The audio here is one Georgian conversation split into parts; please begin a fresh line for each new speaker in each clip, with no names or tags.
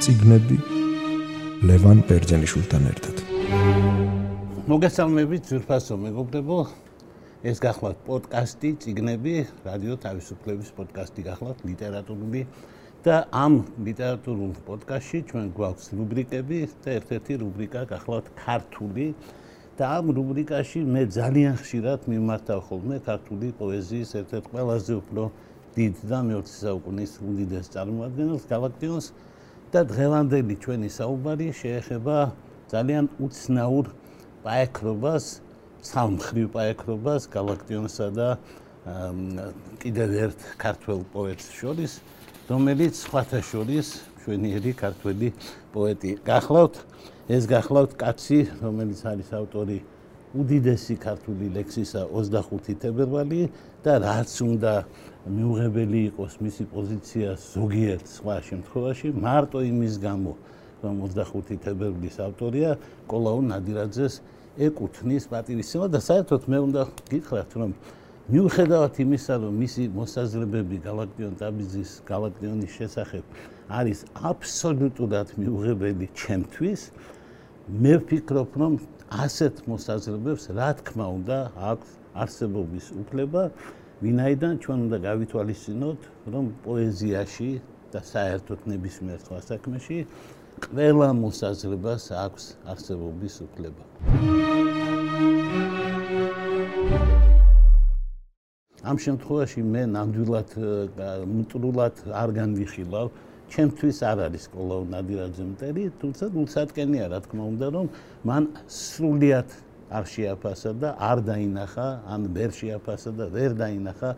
ციგნები ლევან ბერძენიშვილთან ერთად.
მოგესალმებით ძვირფასო მეგობრებო. ეს გახლავთ პოდკასტი ციგნები, რადიო თავისუფლების პოდკასტი გახლავთ ლიტერატურული და ამ ლიტერატურულ პოდკასტში ჩვენ გვაქვს რუბრიკები და ერთ-ერთი რუბრიკა გახლავთ ქართული და ამ რუბრიკაში მე ძალიან ხშირად მიმართავ ხოლმე ქართული პოეზიის ერთ-ერთ ყველაზე უფრო დიდ და მეოცე საუკუნის უდიდეს წარმოადგენელს გალაქტიონს და დღევანდელი ჩვენი საუბარი შეეხება ძალიან უცნაურ პაექრობას, სამხრივ პაექრობას გალაქტიონსა და კიდევ ერთ ქართველ პოეტს შორის, რომელიც სხვათა შორის ჩვენიერი ქართველი პოეტი გახლავთ. ეს გახლავთ კაცი, რომელიც არის ავტორი უდიდესი ქართული ლექსისა 25 თებერვალი და რაც უნდა მიუღებელი იყოს მისი პოზიცია ზოგიერთ სხვა შემთხვევაში მარტო იმის გამო რომ 25 თებერვლის ავტორია კოლაუ ნადირაძეს ეკუთვნის პატივისცემა და საერთოდ მე უნდა გითხრათ რომ მიუხედავად იმისა რომ მისი მოსაზრებები გალაქტიონ ტაბიძის გალაქტიონის შესახებ არის აბსოლუტურად მიუღებელი ჩემთვის მე ვფიქრობ რომ ასეთ მოსაზრებებს რა თქმა უნდა აქვს არსებობის უფლება ვინაიდან ჩვენ უნდა გავითვალისწინოთ რომ პოეზიაში და საერთოდ ნებისმიერ სხვა საქმეში ყველა მოსაზრებას აქვს არსებობის უფლება. ამ შემთხვევაში მე ნამდვილად მტრულად არ განვიხილავ. ჩემთვის არ არის კოლაუ ნადირაძე მტერი თუმცა გულსატკენია რა თქმა უნდა რომ მან სრულიად არ შეაფასა და არ დაინახა, ან ვერ შეაფასა და ვერ დაინახა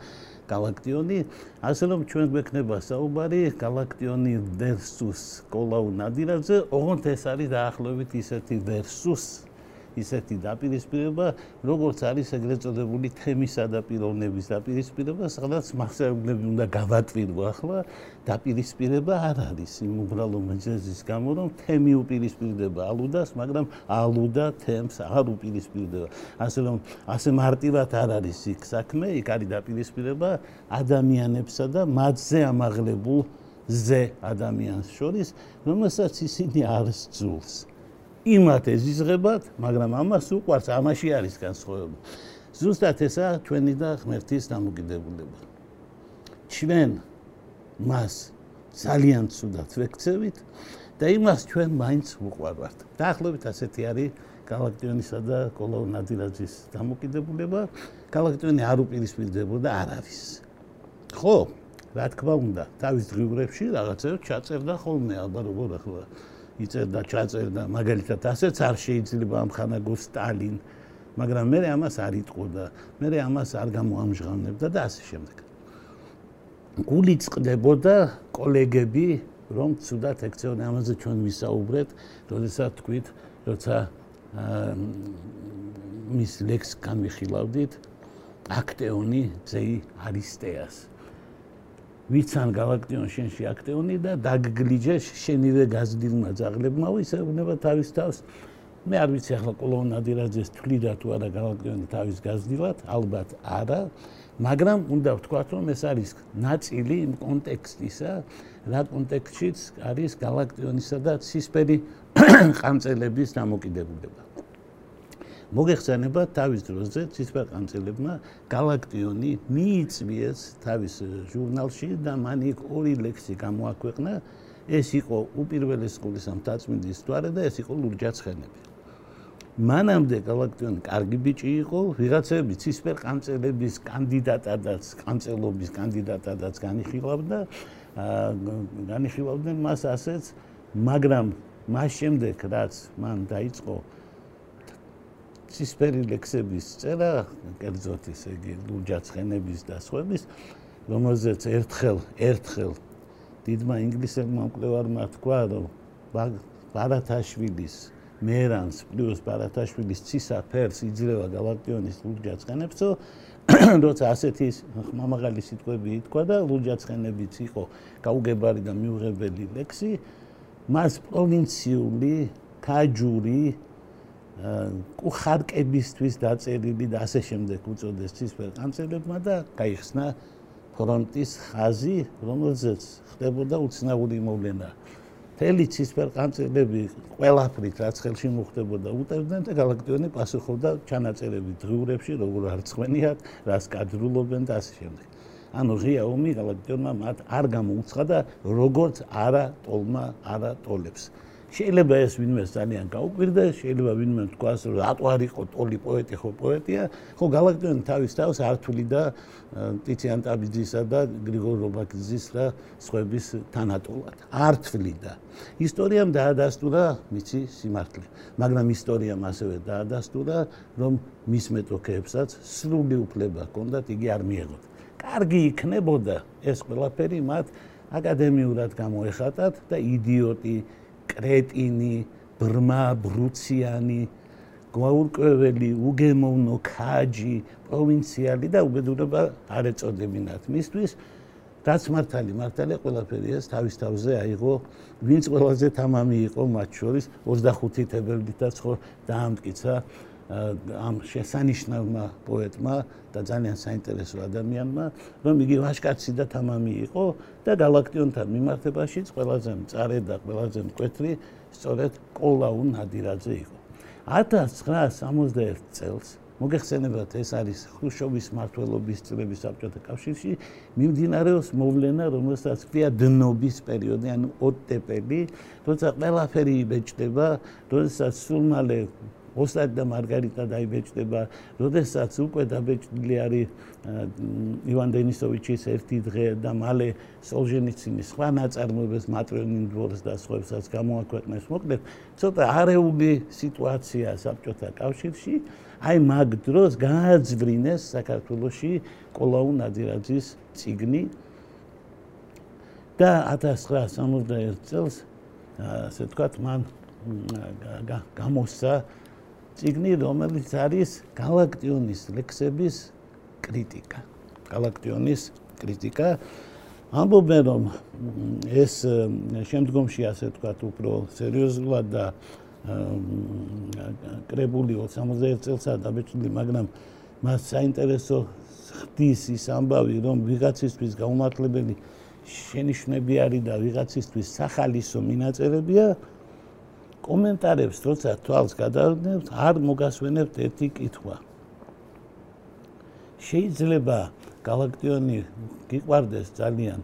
galaktioni, ასე რომ ჩვენ გვექნება საუბარი galaktioni versus კოლაუ ნადირაძე, ოღონდ ეს არის დაახლოებით ისეთი versus ისეთი დაპირისპირება, როგორც არის ეგრეთ წოდებული თემისა და პიროვნების დაპირისპირება, სადაც მასშტაბები უნდა გავატვირო ახლა, დაპირისპირება არ არის იმ უბრალო მეძების გამო, რომ თემი უპირისპირდება ალუდას, მაგრამ ალუდა თემს არ უპირისპირდება. ასე რომ ასე მარტივად არ არის იქ საქმე, იქ არის დაპირისპირება ადამიანებსა და მათზე ამაღლებულ ზე ადამიანს შორის, რომელსაც ისინი არ სძულს. იმათ ეზიზღებათ, მაგრამ ამას უყვარს, ამაში არის განსხვავება. ზუსტად ესაა ჩვენი და ღმერთის დამოკიდებულება. ჩვენ მას ძალიან ცუდად ვექცევით და იმას ჩვენ მაინც უყვარვართ. დაახლოებით ასეთი არის გალაქტიონისა და კოლო ნადირაძის დამოკიდებულება. გალაქტიონი არ უპირისპირდებოდა არავის. ხო, რა თქმა უნდა, თავის დღიურებში რაღაცეო ჩაწერდა ხოლმე, ალბათ როგორ ახლა იწერდა ჩაწერდა მაგალითად ასეც არ შეიძლება ამხანაგო სტალინ მაგრამ მე ამას არ იტყოდა მე ამას არ გამოამჟღავნებდა და ასე შემდეგ. გული წდებოდა კოლეგები რომ ცუდად ექცეონ ამაზე ჩვენ ვისაუბრეთ როდესაც თქვით როცა მის ლექს განვიხილავდით აქტეონი ზეი არისტეას ვიცან galaktion შენში აქტიონი და დაგგლიჯა შენივე გაზრდილმა ძაღლებმავო ისე უნება თავის თავს. მე არ ვიცი ახლა კოლონადირაძეს თვლიდა თუ არა galaktion თავის გაზრდილად ალბათ არა მაგრამ უნდა ვთქვათ რომ ეს არის ნაწილი იმ კონტექსტისა რა კონტექსტშიც არის galaktionისა და ცისფერი ყამწელების დამოკიდებულება. მოგეხსენება თავის დროზე ცისფერ ყანწელებმა galaktioni მიიწვიეს თავის ჟურნალში და მან იქ ორი ლექსი გამოაქვეყნა. ეს იყო უპირველეს სკოლის ამ დაწმინდის თვარე და ეს იყო ლურჯაცხენები. მანამდე galaktioni კარგი ბიჭი იყო. ვიღაცები ცისფერ ყანწელების კანდიდატადაც ყანწელობის კანდიდატადაც განიხილავდა. განიხილავდნენ მას ასეც მაგრამ მას შემდეგ რაც მან დაიწყო აა ცისფერი ლექსების წერა, კერძოდ ისე იგი ლუჯაცხენების და სხვების, რომელზეც ერთხელ, ერთხელ დიდმა ინგლისელმა მკვლევარმა თქვა, რომ ბარათაშვილის მერანს პლუს ბარათაშვილის ცისაფერს იძლევა გალაქტიონის ლუჯაცხენებსო, როცა ასეთი მამაღალი სიტყვები ითქვა და ლუჯაცხენებიც იყო გაუგებარი და მიუღებელი ლექსი, მას პროვინციული კაჯური კუხარკებისთვის დაწერილი და ასე შემდეგ უწოდეს ცისფერ კანცელებმა და გაიხსნა ფრონტის ხაზი, რომელზეც ხდებოდა უცნაური მოვლენა. მთელი ცისფერ ყანწილები ყველაფრით რაც ხელში მოხდებოდა უტერდნენ და galaktioni პასუხობდა ჩანაწერები დღიურებში როგორ არცხვენიათ რას კადრულობენ და ასე შემდეგ ანუ ღია ომი galaktionმა მათ არ გამოუცხადა როგორც არა ტოლმა არა ტოლებს შეიძლება ეს ვინმე ძალიან გაუკვირდა, შეიძლება ვინმე თქვას, რომ რატო არ იყო ტოლი პოეტი, ხო პოეტია, ხო galaktion თავის თავს ართული და ტიციან ტაბიძისა და გრიგორ რობაქიძის და სხვების თანატოლად. ართული და ისტორიამ დაადასტურა მიცი სიმართლე, მაგრამ ისტორიამ ასევე დაადასტურა, რომ მის მეტოქეებსაც სრული უფლება ჰქონდათ, იგი არ მიეღოთ. კარგი იქნებოდა ეს ყველაფერი მათ აკადემიურად გამოეხატათ და იდიოტი კრეტინი, ბრმა, ბრუციანი, გვაურკვეველი, უგემოვნო ქაჯი, პროვინციალი და უბედურება არ ეწოდებინათ. მისთვის რაც მართალი, მართალი ყველაფერი ეს თავის თავზე აიღო, ვინც ყველაზე თამამი იყო მათ შორის 25 თებერვლითაც ხო დაამტკიცა ამ შესანიშნავმა პოეტმა და ძალიან საინტერესო ადამიანმა, რომ იგი ვაშკაცი და თამამი იყო და galaktionთან მიმართებაშიც ყველაზე მწარე და ყველაზე მკვეთრი სწორედ კოლაუნ ნადირაძე იყო. 1961 წელს მოგეხსენებათ ეს არის ხრუშოვის მართლობის წლების საბჭოთა კავშირში მიმდინარეობს მოვლენა რომელსაც ქვია დნობის პერიოდი ანუ ოტტეპელი როცა ყველაფერი იბეჭდება როდესაც სულ მალე ოსტად და მარგარიტა დაიბეჭდება, როდესაც უკვე დაბეჭდილი არის ივან დენისოვიჩის ერთი დღე და მალე სოლჟენიცინის სხვა ნაწარმოებებს მატრიონინ დვორს და სხვაებსაც გამოაქვეყნეს. მოკლედ, ცოტა არეული სიტუაცია საბჭოთა კავშირში, აი მაგ დროს გააძვრინეს საქართველოსი კოლაუ ნადირაძის ციგნი და 1961 წელს ასე ვთქვათ, მან გამოსცა ციგნი რომელიც არის galaktionis ლექსების კრიტიკა. galaktionis კრიტიკა. ამბობენ რომ ეს შემდგომში ასე ვთქვათ უფრო სერიოზულად და კრებული 61 წელსაა დაბეჭდილი მაგრამ მას საინტერესო ხდის ის ამბავი რომ ვიღაცისთვის გაუმართლებელი შენიშვნები არის და ვიღაცისთვის სახალისო მინაწერებია კომენტარებს როცა თვალს გადავდებთ, არ მოგასვენებთ ერთი კითხვა. შეიძლება galaktionი გიყვარდეს ძალიან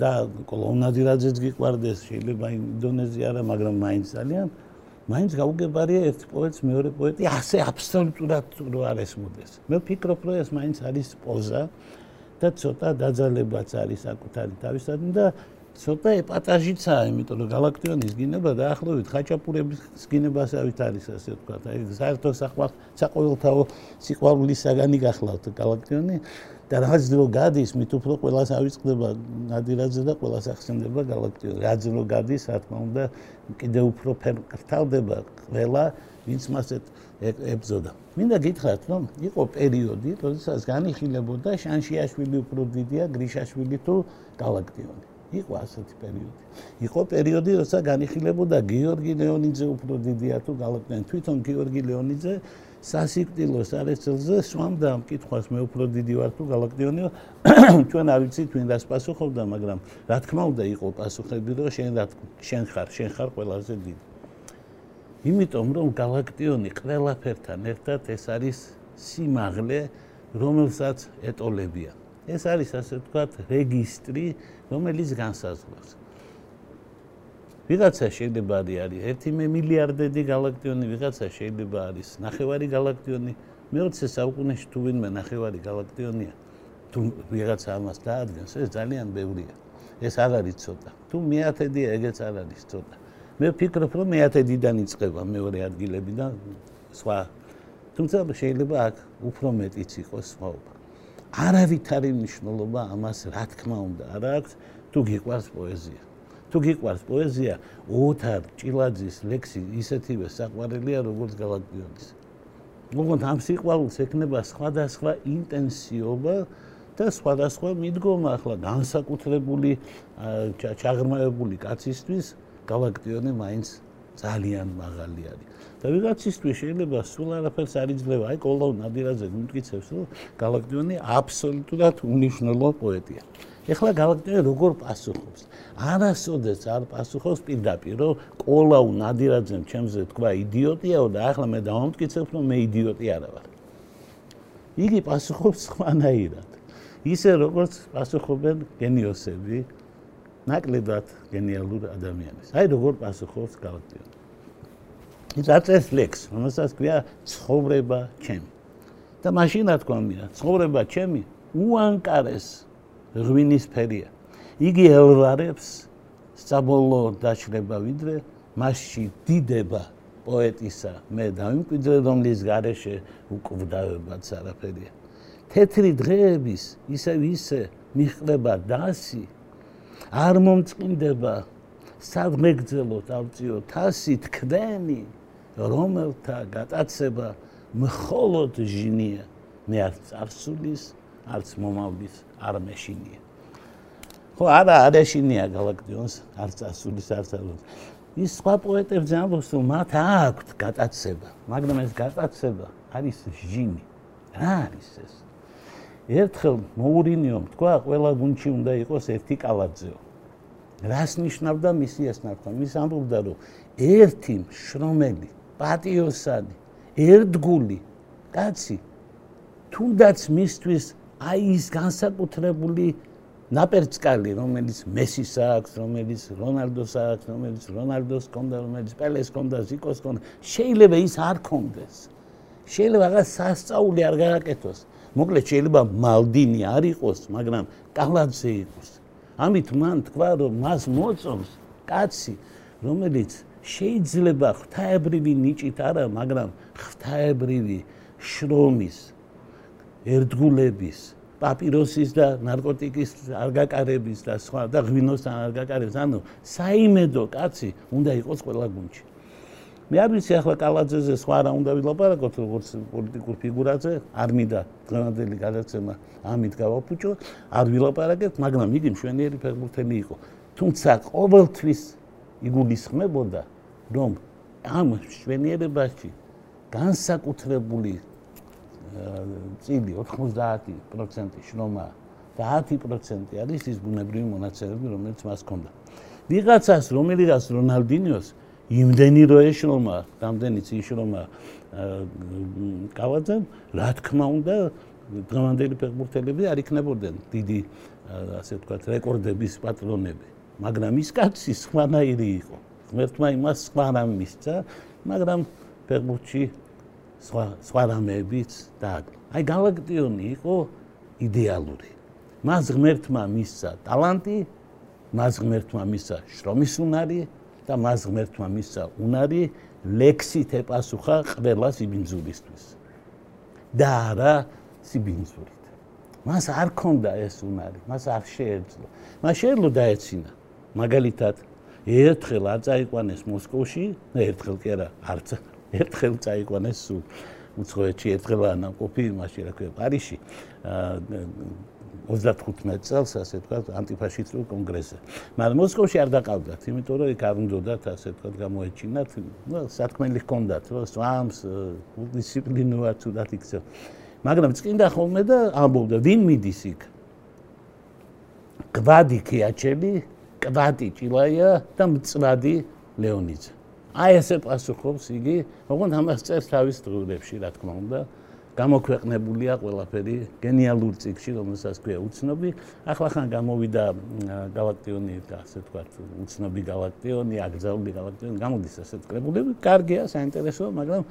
და კოლონადირაძეც გიყვარდეს, შეიძლება ინდონეზია არა, მაგრამ მაინც ძალიან მაინც გაუგებარია ერთ პოეტს მეორე პოეტი ასე აბსოლუტურად რო არ ესმოდეს. მე ვფიქრობ, რომ ეს მაინც არის პოზა და ცოტა დაძალებაც არის საკუთარი თავისადმი და ცოტა ეპატაჟიცაა, იმიტომ რომ galaktionis გინება დაახლოებით ხაჭაპურების გინებასავით არის ასე ვთქვათ. აი საერთო საყვარ საყოველთაო სიყვარულის საგანი გახლავთ galaktioni და რაც დრო გადის, მით უფრო ყველას ავიწყდება ნადირაძე და ყველას ახსენდება galaktioni. რაც დრო გადის, რა თქმა უნდა, კიდე უფრო ფერკრთავდება ყველა ვინც მასეთ ებზოდა. მინდა გითხრათ, რომ იყო პერიოდი, როდესაც განიხილებოდა შანშიაშვილი უფრო დიდია გრიშაშვილი თუ galaktioni. იყო ასეთი პერიოდი. იყო პერიოდი, როცა განიხილებოდა გიორგი ლეონიძე უფრო დიდია თუ გალაკტიან თვითონ გიორგი ლეონიძე სასიკვდილოს არესელზე სვამდა ამ კითხვას. მე უფრო დიდი ვარ თუ გალაქტიონიო ჩვენ არ ვიცით ვინ რას პასუხობდა მაგრამ რა თქმა უნდა იყო პასუხები რომ შენ რა შენ ხარ შენ ხარ ყველაზე დიდი. იმიტომ რომ გალაქტიონი ყველაფერთან ერთად ეს არის სიმაღლე რომელსაც ეტოლებიან ეს არის ასე ვთქვათ რეგისტრი, რომელიც განსაზღვრავს. ვიღაცა შეიძლება არის 1 მილიარდედი galaktionი, ვიღაცა შეიძლება არის ნახევარი galaktionი. მე-20 საუკუნეში თუ ვინმე ნახევარი galaktionია, თუ ვიღაცა ამას დაადგენს, ეს ძალიან ბევრია. ეს არ არის ცოტა. თუ მე-10-დია, ეგეც არ არის ცოტა. მე ვფიქრობ, რომ მე-10-დან იწყება მეორე ადგილები და სხვა. თუმცა შეიძლება აქ უფრო მეტიც იყოს სხვაობა. არავითარი მნიშვნელობა ამას რა თქმა უნდა არ აქვს თუ გიყვარს პოეზია. თუ გიყვარს პოეზია ოთარ ჭილაძის ლექსი ისეთივე საყვარელია როგორც გალაქტიონის მოგონთ ამ სიყვარულს ექნება სხვადასხვა ინტენსიობა და სხვადასხვა მიდგომა ახლა განსაკუთრებული ჩაღრმავებული კაცისთვის გალაქტიონი მაინც ძალიან მაღალი არის და ვიღაცისთვის შეიძლება სულ არაფერს არ იძლევა. აი კოლო ნადირაძე მიმტკიცებს, რომ galaktioni აბსოლუტურად უნიშნელო პოეტია. ეხლა გალაქტიონი როგორ პასუხობს? არასოდეს არ პასუხობს პირდაპირ, რომ კოლაუ ნადირაძემ ჩემზე თქვა იდიოტიაო და ახლა მე დავამტკიცებ, რომ მე იდიოტი არა ვარ. იგი პასუხობს სხვანაირად. ისე როგორც პასუხობენ გენიოსები, ნაკლებად გენიალური ადამიანის. აი როგორ პასუხობს გალაქტიონი. ის აწეს ლექს, რომელსაც ქვია ცხოვრება ჩემი. და მაშინ რა თქვა მია, ცხოვრება ჩემი უანკარეს ღვინის ფერია. იგი ელვარებს საბოლოო დაჩრება ვიდრე მასში დიდება პოეტისა მე დავიმკვიდრე რომლის გარეშე უკვდავებაც არაფერია. თეთრი დღეების ისე ისე მიხდება დასი არ მომწყინდება სადმეგძელო დავწიო თასი თქვენი რომელთა გატაცება მხოლოდ ჟინია. მე არც წარსულის არც მომავლის არ მეშინია. ხო არა არაშინია გალაქტიონს არც წარსულის არც არც ის სხვა პოეტებს ამბობს რომ მათ აქვთ გატაცება მაგრამ ეს გატაცება არის ჟინი. რა არის ეს ერთხელ მოურინიომ თქვა ყველა გუნჩი უნდა იყოს ერთი კალაძეო. რას ნიშნავდა მისი ეს ნახვა მის ამბობდა რომ ერთი შრომელი პატიოსანი ერთგული კაცი თუნდაც მისთვის აი ის განსაკუთრებული ნაპერწკალი რომელიც მესის აქვს რომელიც რონალდოს აქვს რომელიც რონალდოს კონდა რომელიც პელეს კონდა ზიკოს კონდა შეიძლება ის არ კონდეს შეიძლება რაღაც სასწაული არ გააკეთოს მოკლედ შეიძლება მალდინი არ იყოს მაგრამ კალაძე იყოს ამით მან თქვა რომ მას მოწონს კაცი რომელიც შეიძლება ღვთაებრივი ნიჭით არა, მაგრამ ღვთაებრივი შრომის ერთგულების პაპიროსის და ნარკოტიკის არ გაკარების და სხვა და ღვინოსთან არ გაკარების, ანუ საიმედო კაცი უნდა იყოს ყველა გუნდში. მე არ ვიცი ახლა კალაძეზე სხვა რა უნდა ვილაპარაკოთ როგორც პოლიტიკურ ფიგურაზე, არ მინდა დღევანდელი გადაცემა ამით გავაფუჭო, არ ვილაპარაკეთ, მაგრამ იგი მშვენიერი ფეხბურთელი იყო. თუმცა ყოველთვის იგულისხმებოდა რომ ამ შვენიერებაში განსაკუთრებული წილი 90% შრომა და 10% არის ის ბუნებრივი მონაცემები, რომელიც მას ჰქონდა. ვიღაცას, რომელიღაც რონალდინიოს იმდენი რო ეშრომა, რამდენი წიშრომა კავაძემ, რა თქმა უნდა, დღევანდელი ფეხბურთელები არ იქნებოდნენ დიდი ასე ვთქვათ რეკორდების პატრონები, მაგრამ ის კაცი სხვანაირი იყო. ღმერთმა იმას სხვა რამ მისცა, მაგრამ ფეხბურთში სხვა სხვა რამებიც დააგო. აი გალაქტიონი იყო იდეალური. მას ღმერთმა მისცა ტალანტი, მას ღმერთმა მისცა შრომის უნარი და მას ღმერთმა მისცა უნარი ლექსით ეპასუხა ყველა სიბინძურისთვის. და არა სიბინძურით. მას არ ქონდა ეს უნარი, მას არ შეეძლო. მას შეეძლო დაეცინა. მაგალითად ერთხელ არ წაიყვანეს მოსკოვში, და ერთხელ კი არა, არც ერთხელ წაიყვანეს უცხოეთში, ერთხელ ანაკოფი მაშინ რა ქვია პარიში. 35 წელს ასე თქვა ანტიფაშისტურ კონგრესზე. მაგრამ მოსკოვში არ დაყავდათ, იმიტომ რომ იქ არ უნდათ ასე თქვა გამოეჩინათ, ну, სათქმელი ჰქონდათ, რომ სვამს დისციპლინოა თუდად იქცევ. მაგრამ წინდა ხოლმე და ამბობდა, ვინ მიდის იქ? გვადი ქიაჩები კვადი ჭილაია და მწვადი ლეონიძე. აი ესე პასუხობს იგი, ოღონდ ამას წერს თავის დღურებში, რა თქმა უნდა. გამოქვეყნებულია ყველაფერი გენიალურ წიგნში, რომელსაც ქვია უცნობი. ახლახან გამოვიდა galaktioni, ასე ვთქვათ, უცნობი galaktioni, აკრძალული galaktioni, გამოდის ასე კრებულები. კარგია, საინტერესოა, მაგრამ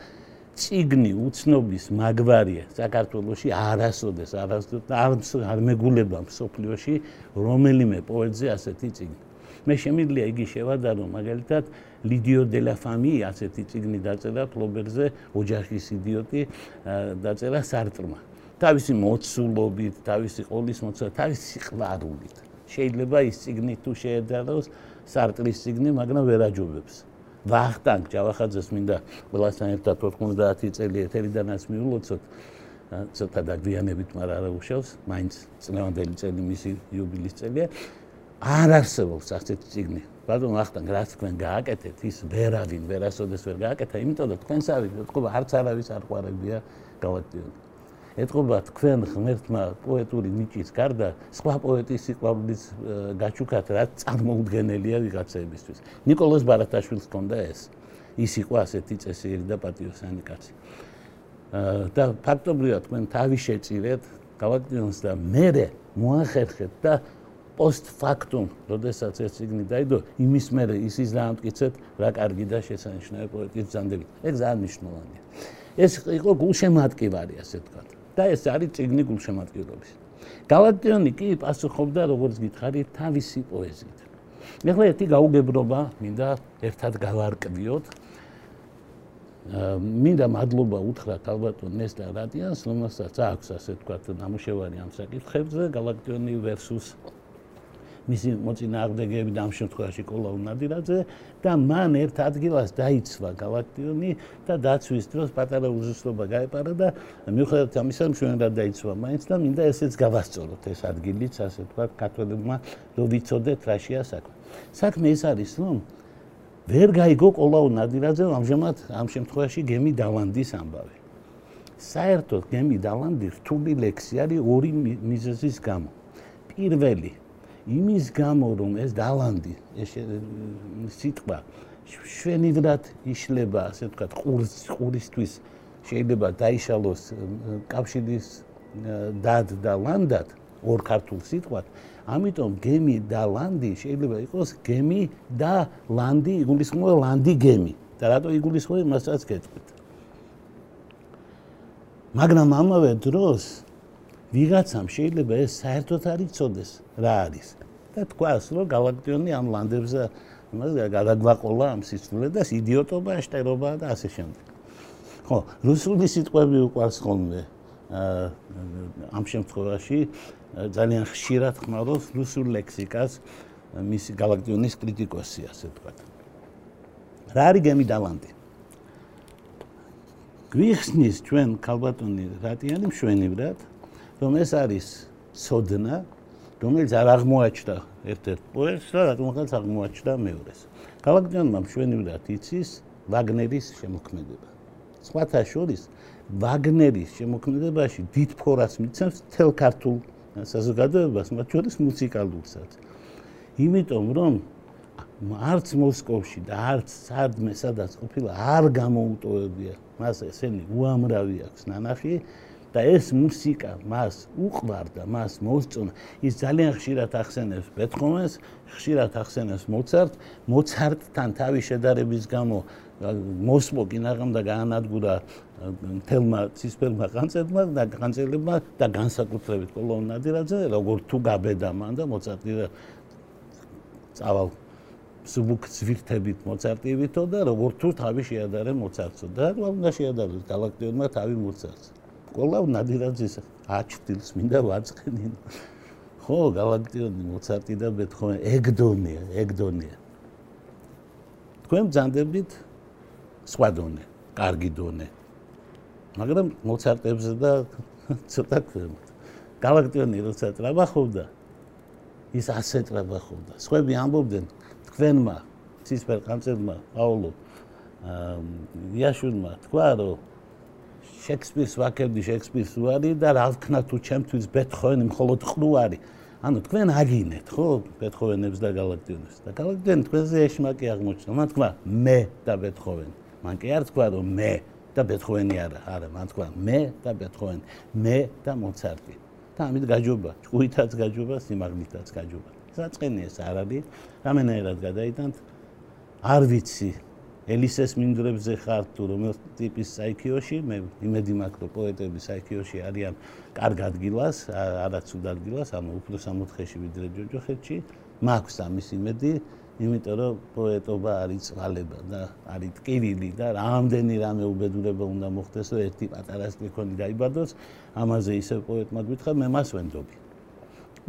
ციგნი უცნობის მაგვარია საქართველოში არასოდეს არასოდეს არ მეგულება მსოფლიოში რომელიმე პოეტზე ასეთი ციგნი მე შემიძლია იგი შევადარო მაგალითად ლიდიო დე ლა ფამი ასეთი ციგნი დაწერა ფლობერზე ოჯახის იდიოტი დაწერა სარტრმა თავისი მოცულობით თავისი ყოლის მოცულა თავისი სიყვარულით. შეიძლება ის ციგნი თუ შეეძალოს სარტრის ციგნი მაგრამ ვერ აჯობებს ვახტანგ ჯავახაძეს მინდა ყველასთან ერთად 90 წელი ეთერიდანაც მიულოცოთ. ცოტა დაგვიანებით მაგრამ არა უშავს. მაინც წლევანდელი წელი მისი იუბილის წელია არ არსებობს ასეთი ციგნი. ბატონო ახტანგ, რაც თქვენ გააკეთეთ, ის ვერავინ, ვერასოდეს ვერ გააკეთა, იმიტომ რომ თქვენს არის, ეთქობა არც არავის არ ყარებია გავატიოთ. ეთქობა თქვენ ღმერთმა პოეტური ნიჭის გარდა სხვა პოეტის სიყვარულის გაჩუქათ, რაც წარმოუდგენელია ვიღაცეებისთვის. نيكოლოზ ბარათაშვილს ჰქონდა ეს. ის იყო ასეთი წესიერი და პატიოსანი კაცი. და ფაქტობრივად თქვენ თავი შეწირეთ, გავაკეთოთ და მერე მოახერხეთ და post factum, როდესაც ეს ციგნი დაიდო, იმის მერე ისიც დაამტკიცეთ, რა კარგი და შესანიშნავი პოეტის ძანდები. ეს ძალიან მნიშვნელოვანია. ეს იყო გულშემატკივარი, ასე ვთქვათ. და ეს არის ციგნი გულშემატკივრობის. გალაქტიონი კი პასუხობდა, როგორც გითხარი, თავისი პოეზიით. ეხლა ერთი გაუგებრობა, მინდა ერთად გავარკვიოთ. მინდა მადლობა უთხრათ ალბათო ნესტა რადიანს, რომელსაც აქვს ასე ვთქვათ, ნამუშევარი ამ საკითხებზე, გალაქტიონი versus მისი მოწინააღმდეგეები და ამ შემთხვევაში კოლაუ ნადირაძე და მან ერთ ადგილას დაიცვა გალაქტიონი და დაცვის დროს პატარა უზუსტობა გაეპარა და მიუხედავად ამისა მშვენივრად დაიცვა მაინც და მინდა ესეც გავასწოროთ ეს ადგილიც ასე თქვა ქართველებმა რომ ვიცოდეთ რაშია საქმე. საქმე ეს არის რომ ვერ გაიგო კოლაუ ნადირაძე ამჟამად ამ შემთხვევაში გემი დავანდის ამბავი. საერთოდ გემი დავანდი რთული ლექსი არის ორი მიზეზის გამო. პირველი იმის გამო რომ ეს დალანდი ეს სიტყვა შვენივრად იშლება ასე ვთქვათ ყურის ყურისთვის შეიძლება დაიშალოს კავშირის დად და ლანდად ორ ქართულ სიტყვად ამიტომ გემი და ლანდი შეიძლება იყოს გემი და ლანდი იგულისხმება ლანდი გემი. და რატო იგულისხმება მასაც გეტყვით? მაგრამ ამავე დროს ვიღაცამ შეიძლება ეს საერთოდ არ იცოდეს რა არის. და თქვას რომ გალაქტიონი ამ ლანდებზე იმას გადაგვაყოლა ამ სიცნულე და იდიოტობა შტერობა და ასე შემდეგ. ხო რუსული სიტყვები უყვარს ხოლმე ამ შემთხვევაში ძალიან ხშირად ხმარობს რუსულ ლექსიკას მის გალაქტიონის კრიტიკოსი ასე თქვა რა არის გემი დალანდი გვიხსნის ჩვენ ქალბატონი რატიანი? მშვენივრად რომ ეს არის სოდნა, რომელიც არ აღმოაჩნდა ერთ-ერთ პოეტს და რატომღაც აღმოაჩნდა მეორეს. გალაქტიონმა მშვენივრად იცის ვაგნერის შემოქმედება. სხვათა შორის ვაგნერის შემოქმედებაში დიდ ფორას მიცემს თელ ქართულ საზოგადოებას, მათ შორის მუსიკალურსაც. იმიტომ რომ არც მოსკოვში და არც სარდმე სადაც ყოფილა არ გამოუტოვებია მას ესენი უამრავი აქვს ნანახი და ეს მუსიკა მას უყვარდა, მას მოსწონა. ის ძალიან ხშირად ახსენებს ბეთჰოვენს, ხშირად ახსენებს მოცარტ, მოცარტთან თავი შედარების გამო მოსმო კინაღამ და გაანადგურა თელმა ცისფერმა განწერმა და განწერებმა და განსაკუთრებით კოლონ ნადირაძე, როგორ თუ გაბედა მან და მოცარტი წავალ სუბუქ ზვირთებით მოცარტივითო და როგორ თუ თავი შეადარე მოცარტსო და რა უნდა შეადაროს გალაქტიონმა თავი მოცარტს. კოლავ ნადირაძის აჩtildeს მინდა ვაწყენენ. ხო, გალაქტიონი, მოცარტი და ბეთჰოვენი, ეგდონია, ეგდონია. თქვენ ძანდებით სხვა დონე, კარგი დონე. მაგრამ მოცარტებზე და ცოტა ქვემოთ. გალაქტიონი როცა ტრაბახობდა, ის ასე ტრაბახობდა. სხვები ამბობდნენ თქვენმა ცისფერ კანცერმა პაულო აა იაშვილმა თქვა რომ შექსპირს ვაკებდი შექსპირს უარი და რა ვქნა თუ ჩემთვის ბეთჰოვენი მხოლოდ ყრუარი ანუ თქვენ აგინეთ ხო ბეთჰოვენებს და გალაქტიონებს. და გალაქტიონ თქვენზე ეშმაკი აღმოჩნდა. მან თქვა მე და ბეთჰოვენი. მან კი არ თქვა რომ მე და ბეთჰოვენი არა. არა მან თქვა მე და ბეთჰოვენი. მე და მოცარტი. და ამით გაჯობა. ჭუითაც გაჯობა სიმაღლითაც გაჯობა. საწყენი ეს არ არის. რამენერად გადაიტანთ. არ ვიცი ელისეს მინდრებზე ხარ თუ რომელ ტიპის საიქიოში მე იმედი მაქვს რომ პოეტები საიქიოში არიან კარგ ადგილას არაცუდ ადგილას ანუ უფრო სამოთხეში ვიდრე ჯოჯოხეთში. მაქვს ამის იმედი იმიტომ რომ პოეტობა არის წყალება და არის ტკივილი და რამდენი რამე უბედურება უნდა მოხდეს რომ ერთი პატარა სტიქონი დაიბადოს ამაზე ისე პოეტმა გითხრა მე მას ვენდობი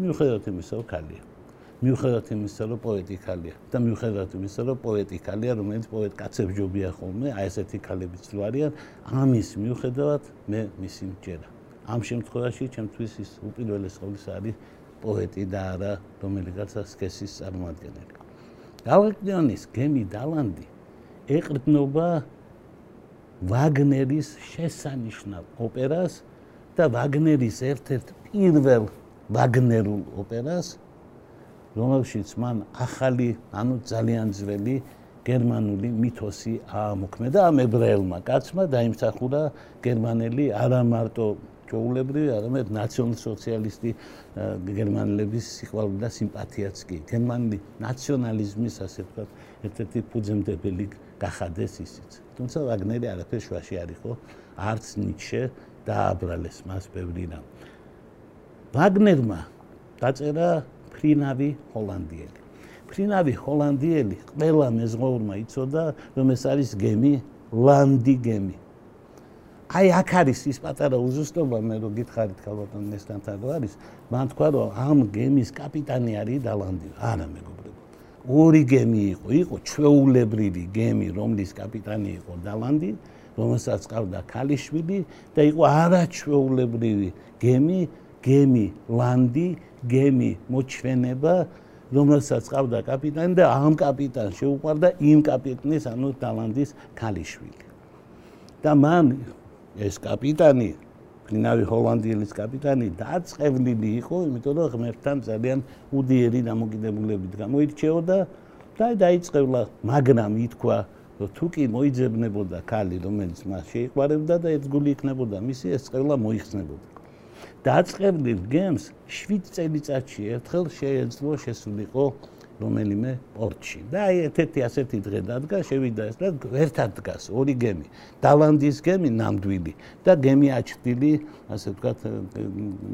მიუხედავად იმისა რომ ქალია მიუხედავად იმისა, რომ პოეტი ხალია და მიუხედავად იმისა, რომ პოეტი ხალია, რომელიც პოეტ კაცებს ჯობია ხოლმე, აი ესეთი ხალებიც თუ არიან, ამის მიუხედავად მე მისი მჯერა. ამ შემთხვევაში ჩემთვის ის უპირველეს ყოვლისა არის პოეტი და არა რომელიღაცა სქესის წარმოადგენელი. გალაქტიონის გემი დალანდი ეყრდნობა ვაგნერის შესანიშნავ ოპერას და ვაგნერის ერთ-ერთ პირველ ვაგნერულ ოპერას რომელშიც მან ახალი, ანუ ძალიან ძველი გერმანული მითოსი აამოქმედა ამ ებრაელმა კაცმა დაიმსახურა გერმანელი არა მარტო ჩაულებრივი, არამედ ნაციონალ-სოციალისტი გერმანელების სიყვარული და სიმპათიაც კი. გერმანული ნაციონალიზმის ასე ვთქვათ, ერთ-ერთი ფუძემდებელი გახადეს ისიც. თუმცა ვაგნერი არაფერ შუაში არ იყო, არც ნიჩე დააბრალეს მას ბევრი რამ. ვაგნერმა დაწერა ფრინავი ჰოლანდიელი. ფრინავი ჰოლანდიელი ყველა მეზღვაურმა იცოდა, რომ ეს არის გემი, ლანდი გემი. აი აქ არის ის პატარა უზუსტობა, მე რო გითხარით ქალბატონ ნესტანთან რო არის, მან თქვა რომ ამ გემის კაპიტანი არის დალანდი. არა მეგობრებო. ორი გემი იყო, იყო ჩვეულებრივი გემი, რომლის კაპიტანი იყო დალანდი, რომელსაც ყავდა ქალიშვილი და იყო არაჩვეულებრივი გემი, გემი ლანდი, გემი მოჩვენება, რომელსაც ყავდა კაპიტანი და ამ კაპიტანს შეუყვარდა იმ კაპიტნის, ანუ დალანდის ქალიშვილი. და მან ეს კაპიტანი ფინავი ჰოლანდიელის კაპიტანი დაწყევლილი იყო, იმიტომ რომ ღმერთთან ძალიან უდიერი დამოკიდებულებით გამოირჩეოდა და დაიწყევლა, მაგრამ ითქვა, თუ კი მოიძებნებოდა ქალი, რომელიც მას შეიყვარებდა და ეს გული იქნებოდა მისი, ეს წევლა მოიხსნებოდა. დაწყევლილ გემს 7 წელიწადში ერთხელ შეეძლო შესულიყო რომელიმე პორტში. და აი ერთ-ერთი ასეთი დღე დადგა, შევიდა ეს და ერთად დგას ორი გემი. დალანდის გემი ნამდვილი და გემი აჩდილი, ასე ვთქვათ,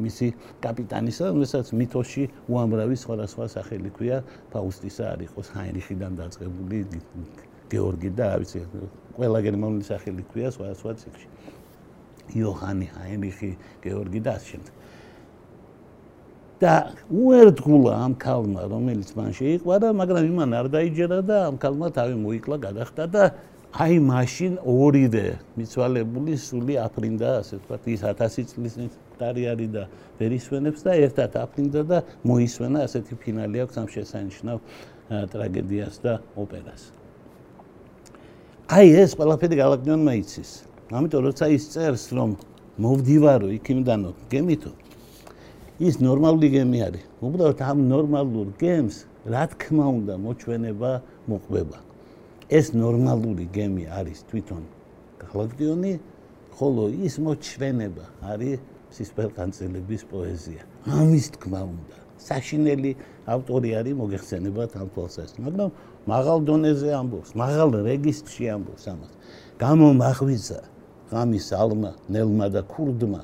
მისი კაპიტანისა, რომელსაც მითოში უამრავი სხვადასხვა სახელი ქვია, ფაუსტისა არ იყოს ჰაინრიხიდან დაწყებული გეორგი და რა ვიცი, ყველა გერმანული სახელი ქვია სხვადასხვა ციკლში. იოჰანი ჰაინრიხი, გეორგი და ასე შემდეგ. და უერთგულა ამ ქალმა, რომელიც მან შეიყვარა, მაგრამ იმან არ დაიჯერა და ამ ქალმა თავი მოიკლა, გადახტა და აი მაშინ ორივე მიცვალებული სული აფრინდა, ასე ვთქვათ, ის 1000 წლის წარი არის და ვერისვენებს და ერთად აფრინდა და მოისვენა, ასეთი ფინალი აქვს ამ შესანიშნავ ტრაგედიას და ოპერას. აი ეს ყველაფერი გალაქტიონმა იცის. ამიტომ როცა ის წერს, რომ მოვდივარო იქიმდანო, გემითო ის ნორმალური გემი არის. უბრალოდ ამ ნორმალურ გემს რა თქმა უნდა მოჩვენება მოყვება. ეს ნორმალური გემი არის თვითონ გალაქტიონი, ხოლო ის მოჩვენება არის სისფერყანწელების პოეზია. ამის თქმა უნდა. საშინელი ავტორი არის მოგეხსენება თალფალსას, მაგრამ მაღალ დონეზე ამბობს, მაღალ რეგისტრში ამბობს ამას. გამომახვიცა ღამის ალმა, ნელმა და ქურდმა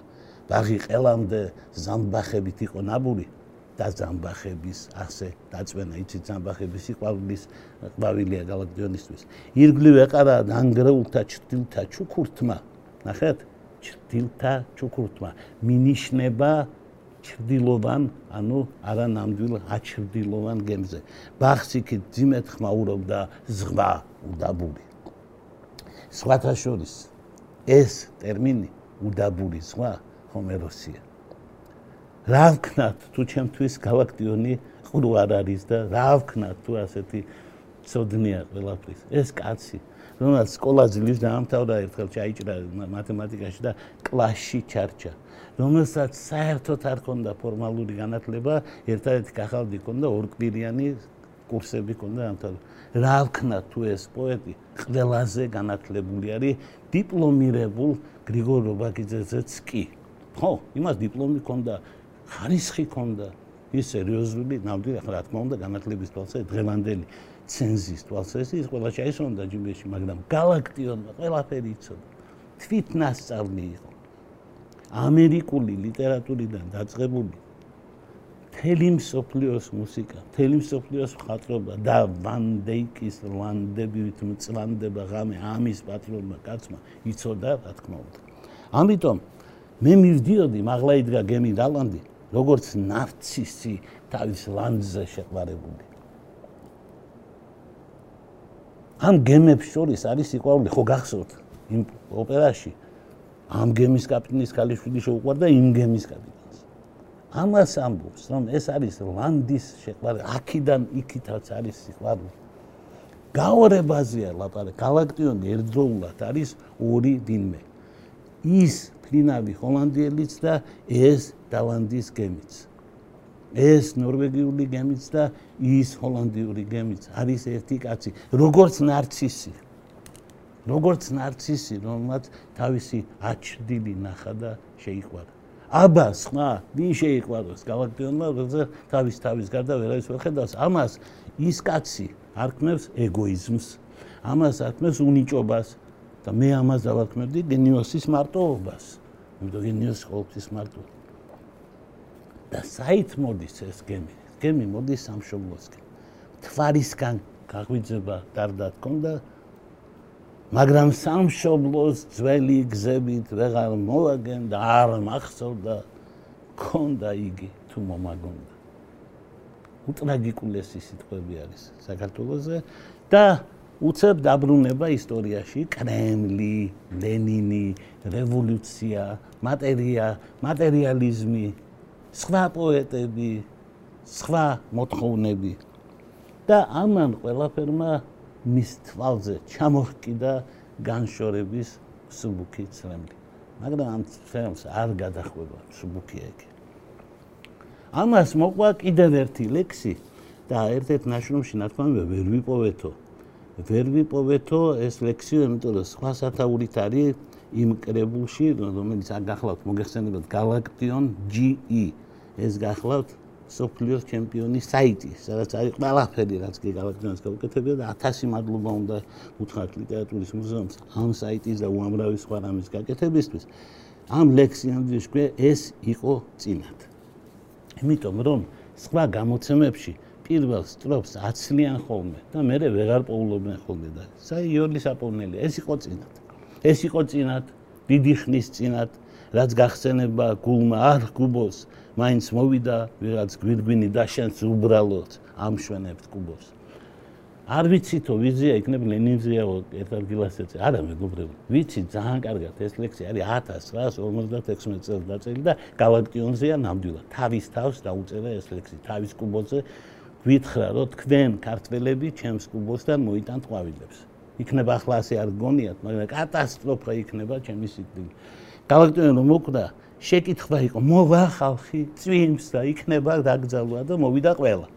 ბაღი ყელამდე ზამბახებით იყო ნაბური და ზამბახების ასე დაწვენა იცით ზამბახების სიყვარულის ყვავილია გალაქტიონისთვის ირგლივ ეყარა ნანგრეულთა ჩtildeთა ჩუქურთმა. ნახეთ ჩtildeთა ჩუქურთმა. მინიშნება ჩრდილოვან ანუ არა ნამდვილ აჩრდილოვან გემზე. ბაღს იქით ძიმეთ ხმაურობდა ზღვა უდაბური სხვათა შორის ეს ტერმინი უდაბური ზღვა ჰომეროსია. რა ვქნათ თუ ჩემთვის გავაქტიონი ყრუ არ არის და რა ვქნათ თუ ასეთი ცოდნია ყველაფრის. ეს კაცი, რომელსაც სკოლაზე ლის დაამთავრა ერთხელ ჩაიჭრა მათემატიკაში და კლასში ჩარჩა. რომელსაც საერთოდ არ ჰქონდა ფორმალური განათლება, ერთადერთი კახალდი ჰქონდა ორკბილიანი კურსები ქონდა ამთავრა. რა ვქნათ თუ ეს პოეტი ყველაზე განათლებული არის დიპლომირებულ გრიგორ რობაქიძეც კი. ხო, იმას დიპლომი ქონდა, ხარისხი ქონდა, ის სერიოზული, ნამდვილად რა თქმა უნდა, განათლების თვალსაზრისით დღევანდელი ცენზის თვალსაზრისით ის ყველა შეისონდა ჯიბეში, მაგრამ galaktionმა ყველაფერი იცოდა. თვითნასწავლი იყო. ამერიკული ლიტერატურიდან დაწყებული თელი მსოფლიოს მუსიკა, თელი მსოფლიოს მხატვრობა და ვან დეიკის ლანდებით მწლანდება ღამე ამის პატრონმა კაცმა იცოდა, რა თქმა უნდა. ამიტომ მე მივდიოდი მაღლა იდგა გემი დალანდი როგორც ნარცისი თავის ლანდზე შეყვარებული. ამ გემებს შორის არის სიყვარული ხო გახსოვთ იმ ოპერაში? ამ გემის კაპიტნის ქალიშვილი შეუყვარდა იმ გემის კაპიტანს ამას ამბობს რომ ეს არის ლანდის შეყვარება აქიდან იქითაც არის სიყვარული გაორებაზეა ლაპარაკი galaktionი ერთდროულად არის ორი დინმე ის ფლინავი ჰოლანდიელიც და ეს დავანდის გემიც. ეს ნორვეგიული გემიც და ის ჰოლანდიური გემიც არის ერთი კაცი, როგორც ნარცისი. როგორც ნარცისი, რომელმაც თავისი აჩრდილი ნახა და შეიყვარა. აბა, სხვა, ვინ შეიყვაროს გალაქტიონმა, როცა თავის თავის გარდა ვერავის ვერ ხედავს, ამას ის კაცი არქმევს ეგოიზმს, ამას არქმევს უნიჭობას და მე ამას დავარქმევდი გენიოსის მარტოობას. იმიტომ გენიოსი ყოველთვის მარტოა. და საით მოდის ეს გემი? გემი მოდის სამშობლოსკენ. თვარისგან გაგვიძება დარდა თქონდა მაგრამ სამშობლოს ძველი გზებით ვეღარ მოვაგენ და არ მახსოვდა ქონდა იგი თუ მომაგონდა. უტრაგიკულესი სიტყვები არის საქართველოსზე და უცებ დაბრუნება ისტორიაში კრემლი, ლენინი, რევოლუცია, მატერია, მატერიალიზმი, სხვა პოეტები, სხვა მოთხოვნები და ამან ყველაფერმა მის თვალზე ჩამოჰკიდა განშორების სუბუქი ცრემლი. მაგრამ ამ ცრემლს არ გადახვება სუბუქი ეგ. ამას მოყვა კიდევ ერთი ლექსი და ერთ-ერთ ნაშრომში ნათქვამია ვერ ვიპოვეთო. ვერ ვიპოვეთო ეს ლექსი, იმიტომ რომ სხვა სათაურით არის იმ კრებულში, რომელიც აგახლავთ მოგეხსენებათ Galaction GE. ეს გახლავთ სოფლიოს ჩემპიონის საიტი, სადაც არის ყველაფერი, რაც კი გალაქტიონის გაუკეთებია და 1000 მადლობა უნდა უთხრათ ლიტერატურის მუზეუმს ამ საიტის და უამრავი სხვა რამის გაკეთებისთვის. ამ ლექსიანდის კვე ეს იყო წინათ. იმიტომ რომ სხვა გამოცემებში პირველ სტროფს აცლიან ხოლმე და მე ვეღარ პოულობენ ხოლმე და საი იოლის აპოვნელი ეს იყო წინათ. ეს იყო წინათ, დიდი ხნის წინათ, რაც გახსენება გულმა არ გუბოს მაინც მოვიდა ვიღაც გვირგვინი და შენს უბრალოდ ამშვენებთ კუბოს. არ ვიცი თუ ვიზია იქნებ ლენინზეა ერთ ადგილას ეცე. არა მეგობრებო, ვიცი ძალიან კარგად ეს ლექსი არის 1956 წელს დაწერილი და გალაქტიონზეა ნამდვილად. თავის თავს დაუწერა ეს ლექსი თავის კუბოზე. გვითხრა რომ თქვენ ქართველები ჩემს კუბოსთან მოიტანთ ყვავილებს. იქნება ახლა ასე არ გგონიათ, მაგრამ კატასტროფა იქნება ჩემი სიკვდილი. გალაქტიონო მოკვდა შეკითხვა იყო მოვა ხალხი წვიმს და იქნება დაგძალვა და მოვიდა ყველა.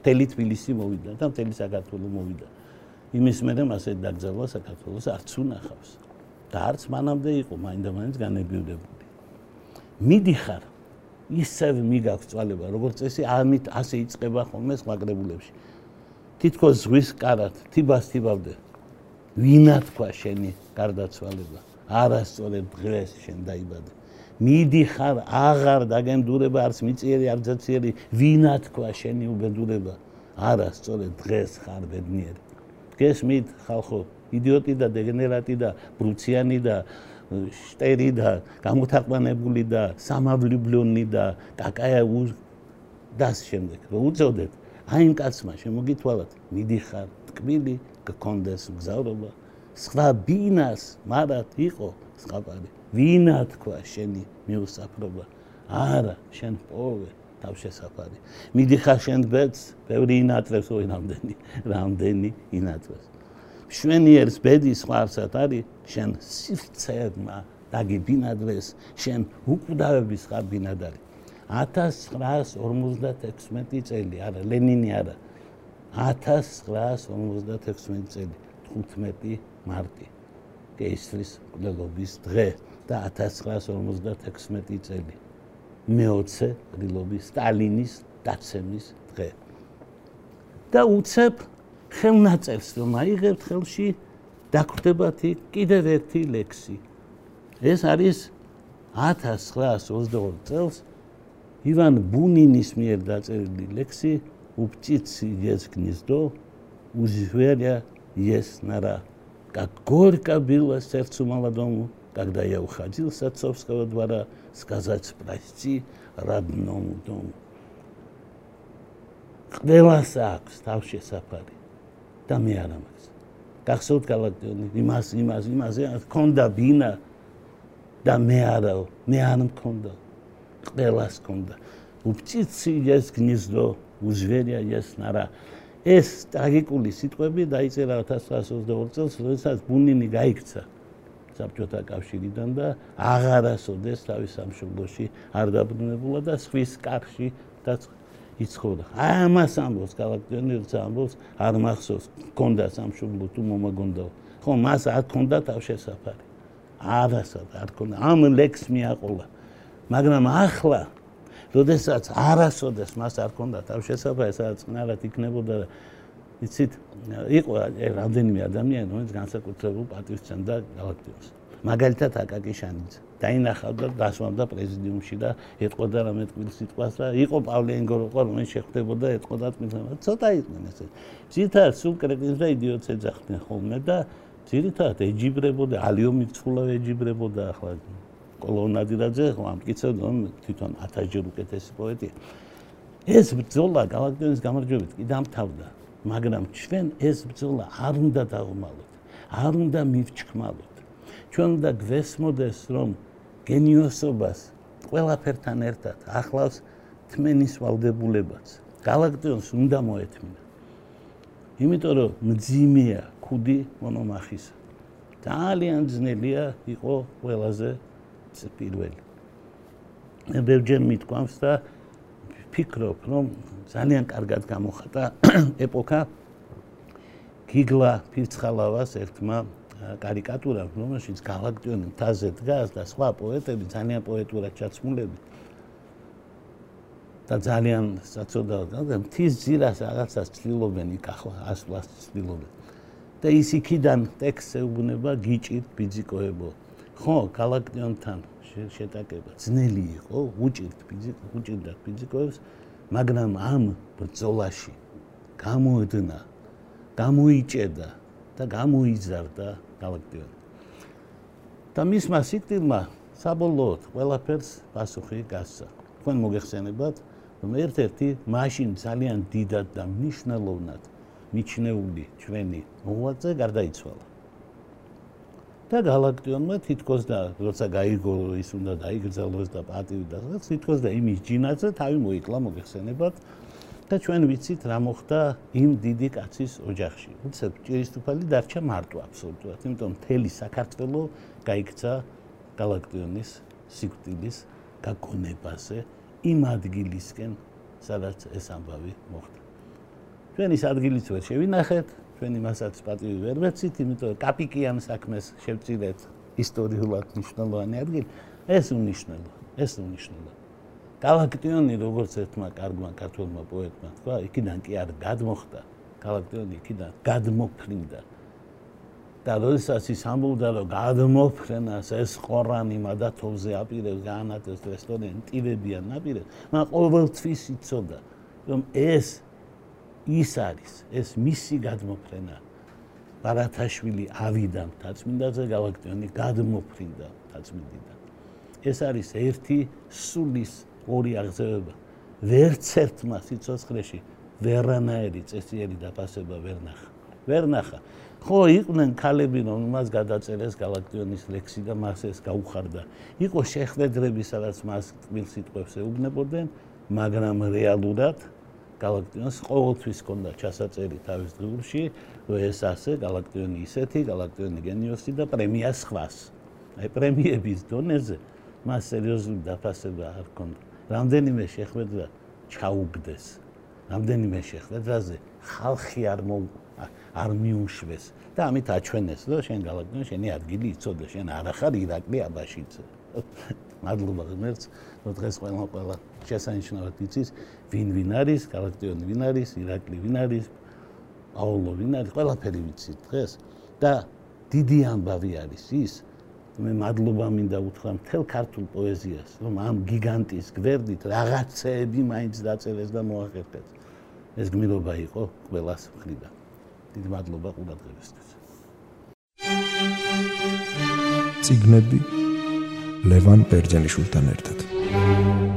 მთელი თბილისი მოვიდა და მთელი საქართველო მოვიდა. იმის მერე მასე დაგძალვა საქართველოს არც უნახავს და არც მანამდე იყო მაინდა-მაინც განებიუდებული მიდიხარ ისევ მიგაქვს წვალება როგორც წესი ამით ასე იწება ხოლმე სხვაგრებულებში თითქოს ზღვის კარად თიბას თიბავდე. ვინა თქვა შენი გარდაცვალება. არასწორად დღეს შენ დაიბადე მიდიხარ აღარ დაგენდურება არც მიწიერი არც ძაციერი ვინა თქვა შენი უბედურება. არა სწორედ დღეს ხარ ბედნიერი. გესმით ხალხო იდიოტი და დეგენერატი და ბრუციანი და შტერი და გამოთაყვანებული და სამავლიბლონი და კაკაია უ დას შემდეგ. რო უწოდეთ აი იმ კაცმა შემოგითვალათ მიდიხარ ტკბილი გქონდეს გზავრობა სხვა ბინას მარად იყო სხვაფარი ვინა თქვა შენი მიუსაფრობა? არა შენ პოვე თავშესაფარი. მიდიხარ შენ ბედს ბევრი ინატრებს ой რამდენი რამდენი ინატრებს შვენიერს ბედის ხარსად არის შენ სივრცეებმა დაგიბინადრეს შენ უკვდავების ხარ ბინადარი. 1956 წელი არა ლენინი არა. 1956 წელი 15 მარტი კეისრის ყლობის დღე და 1956 წელი მეოცე რილობის სტალინის დაცემის დღე და უცებ ხელნაწერს რომ აიღებთ ხელში დაგხვდებათი კიდევ ერთი ლექსი ეს არის 1922 წელს ივან ბუნინის მიერ დაწერილი ლექსი упчицы есть гнездо узверя есть нора как горько било сердцу молодому когда я уходил с отцовского двора, сказать прости родному дому. ყველას აქვს თავში საფარი და მე არ მაქვს. გახსოვთ გალაქტიონი იმას იმას იმაზე ქონდა ბინა და მე არა მე არ მქონდა. ყველას ქონდა. упчицы есть гнездо, у зверя есть нора. ეს ტრაგიკული სიტყვები დაიწერა 1922 წელს, როდესაც ბუნინი გაიქცა. საბჭოთა კავშირიდან და აღარასოდეს თავის სამშობლოში არ დაბრუნებულა და სვის კარში და იცხოვდა. აი ამას ამბობს გალაქტიონერს ამბობს არ მახსოვს კონდა სამშობლო თუ მომაგონდა. ხო მას არ კონდა თავშესაფარი. არასად არ კონდა. ამ ლექს მიაყოლა. მაგრამ ახლა როდესაც არასოდეს მას არ კონდა თავშესაფარი, სადაც წნარად იქნებოდა და იცით იყო რამდენიმე ადამიანი რომელიც განსაკუთრებულ პატივს ცემდა გალაქტიონს მაგალითად აკაკი შანიძე. დაინახავდა დასვამდა პრეზიდიუმში და ეთყოდა რამე თქმის სიტყვას და იყო პავლე ენგოროყვა რომელიც შეხვდებოდა ეთყოდა თქმის ცოტა იყვნენ ესე. ძირითადად სულ კრეტინს და იდიოტს ეძახდნენ ხოლმე და ძირითადად ეჯიბრებოდა ალიომი ცულა ეჯიბრებოდა ახლა კოლონადირაძე ხო ამკიცებდა თვითონ 1000 ჯერ უკეთესი პოეტია. ეს ბრძოლა გალაქტიონის გამარჯვებით კი დამთავრდა მაგრამ ჩვენ ეს ბრძოლა არ უნდა დაუმალოთ. არ უნდა მივჩქმალოთ. ჩვენ უნდა გვესმოდეს, რომ გენიოსობას ყველაფერთან ერთად ახლავს თმენის ვალდებულებაც. galaktions უნდა მოეთმინა. იმიტომ რომ მძიმეა ქუდი მონომახის. ძალიან ძნელია იყო ყველაზე პირველი. მე ბევრჯერ მithქვამს და ფიქრობ, რომ ძალიან კარგად გამოხატა ეპოქა გიგლა ფირცხალავას ერთმა კარიკატურამ, რომელშიც galaktion თაზე დგას და სხვა პოეტები ძალიან პოეტურად ჩაცმულები. და ძალიან საწოდაა, და მთის ძირას რაღაცას ცდილობენ იქ ახლა ასვლას ცდილობენ. და ის იქიდან ტექსტს ეუბნება გიჭირ ბიძიკოებო. ხო, galaktion-თან შეტაკება ძნელი იყო, უჭირთ ფიზიკა, უჭირდა ფიზიკოებს, მაგრამ ამ ბრძოლაში გამოედნა, გამოიჭედა და გამოიზარდა გალაქტიონი. და მისმა სიკტილმა საბოლოოდ ყველაფერს პასუხი გასცა. თქვენ მოგეხსენებათ, რომ ერთ-ერთი მაშინ ძალიან დიდად და მნიშვნელოვნად მიჩნეული ჩვენი მოღვაწე გარდაიცვალა. და galaktionმა თითქოს და როცა გაიგო ის უნდა დაიგრძელოს და პატივი და რაც თითქოს და იმის ჯინაძე თავი მოიკლა მოგეხსენებათ და ჩვენ ვიცით რა მოხდა იმ დიდი კაცის ოჯახში. უცებ ჭირისტუფალი დარჩა მარტო აბსოლუტურად, იმიტომ მთელი საქართველო გაიქცა galaktionის სიკვდილის გაგონებაზე იმ ადგილისკენ, სადაც ეს ამბავი მოხდა. ჩვენ ის ადგილიც ვერ შევინახეთ, ჩვენ იმასაც პატივი ვერ ვეცით, იმიტომ რომ კაპიკიან საქმეს შევწირეთ ისტორიულად მნიშვნელოვანი ადგილი, ეს უნიშნელო, ეს უნიშნელო. galaktionი როგორც ერთმა კარგმა ქართულმა პოეტმა თქვა, იქიდან კი არ გადმოხდა. galaktionი იქიდან გადმოფრინდა. და როდესაც ის ამბობდა, რომ გადმოფრენას ეს ყორანი მადათოვზე აპირებს განათებს რესტორანი ტირებიან ნაპირებს, მაგრამ ყოველთვის იცოდა, რომ ეს ის არის ეს მისი გადმოფრენა. ბარათაშვილი ავიდა თაცმინდაზე galaktionი გადმოფრინდა თაცმინდიდან ეს არის ერთი სულის ორი აღზევება. ვერც ერთმა სიცოცხლეში ვერანაირი წესიერი დაფასება ვერ ნახა. ვერ ნახა. ხო იყვნენ ქალები რომ მას გადაწერეს galaktionის ლექსი და მას ეს გაუხარდა. იყო შეხვედრები სადაც მას თბილ სიტყვებს ეუბნებოდნენ მაგრამ რეალურად galaktionს ყოველთვის ჰქონდა ჩასაწერი თავის დღურში, ეს ასე galaktioni ისეთი, galaktioni geniusi და პრემია სხვას. აი პრემიების დონეზე მას სერიოზული დაფასება არ ჰქონდა. რამდენიმე შეხვედრა ჩაუგდეს. რამდენიმე შეხვედრაზე ხალხი არ მო არ მიუშვეს და ამით აჩვენეს, რომ შენ galaktion შენი ადგილი იცოდე, შენ არ ახარ ირაკლი აბაშიძე. მადლობა ღმერთს, რომ დღეს ყველა ყველა შესანიშნავად იცის, ვინ ვინ არის, galaktion ვინ არის, ირაკლი ვინ არის, პაოლო ვინ არის, ყველაფერი ვიცით დღეს და დიდი ამბავი არის ის, მე მადლობა მინდა უთხრა მთელ ქართულ პოეზიას, რომ ამ გიგანტის გვერდით რაღაცეები მაინც დაწერეს და მოახერხეს. ეს გმირობა იყო ყველას მხრიდან. დიდი მადლობა ყურადღებისთვის.
ციგნები ლევან ბერძენიშვილთან ერთად.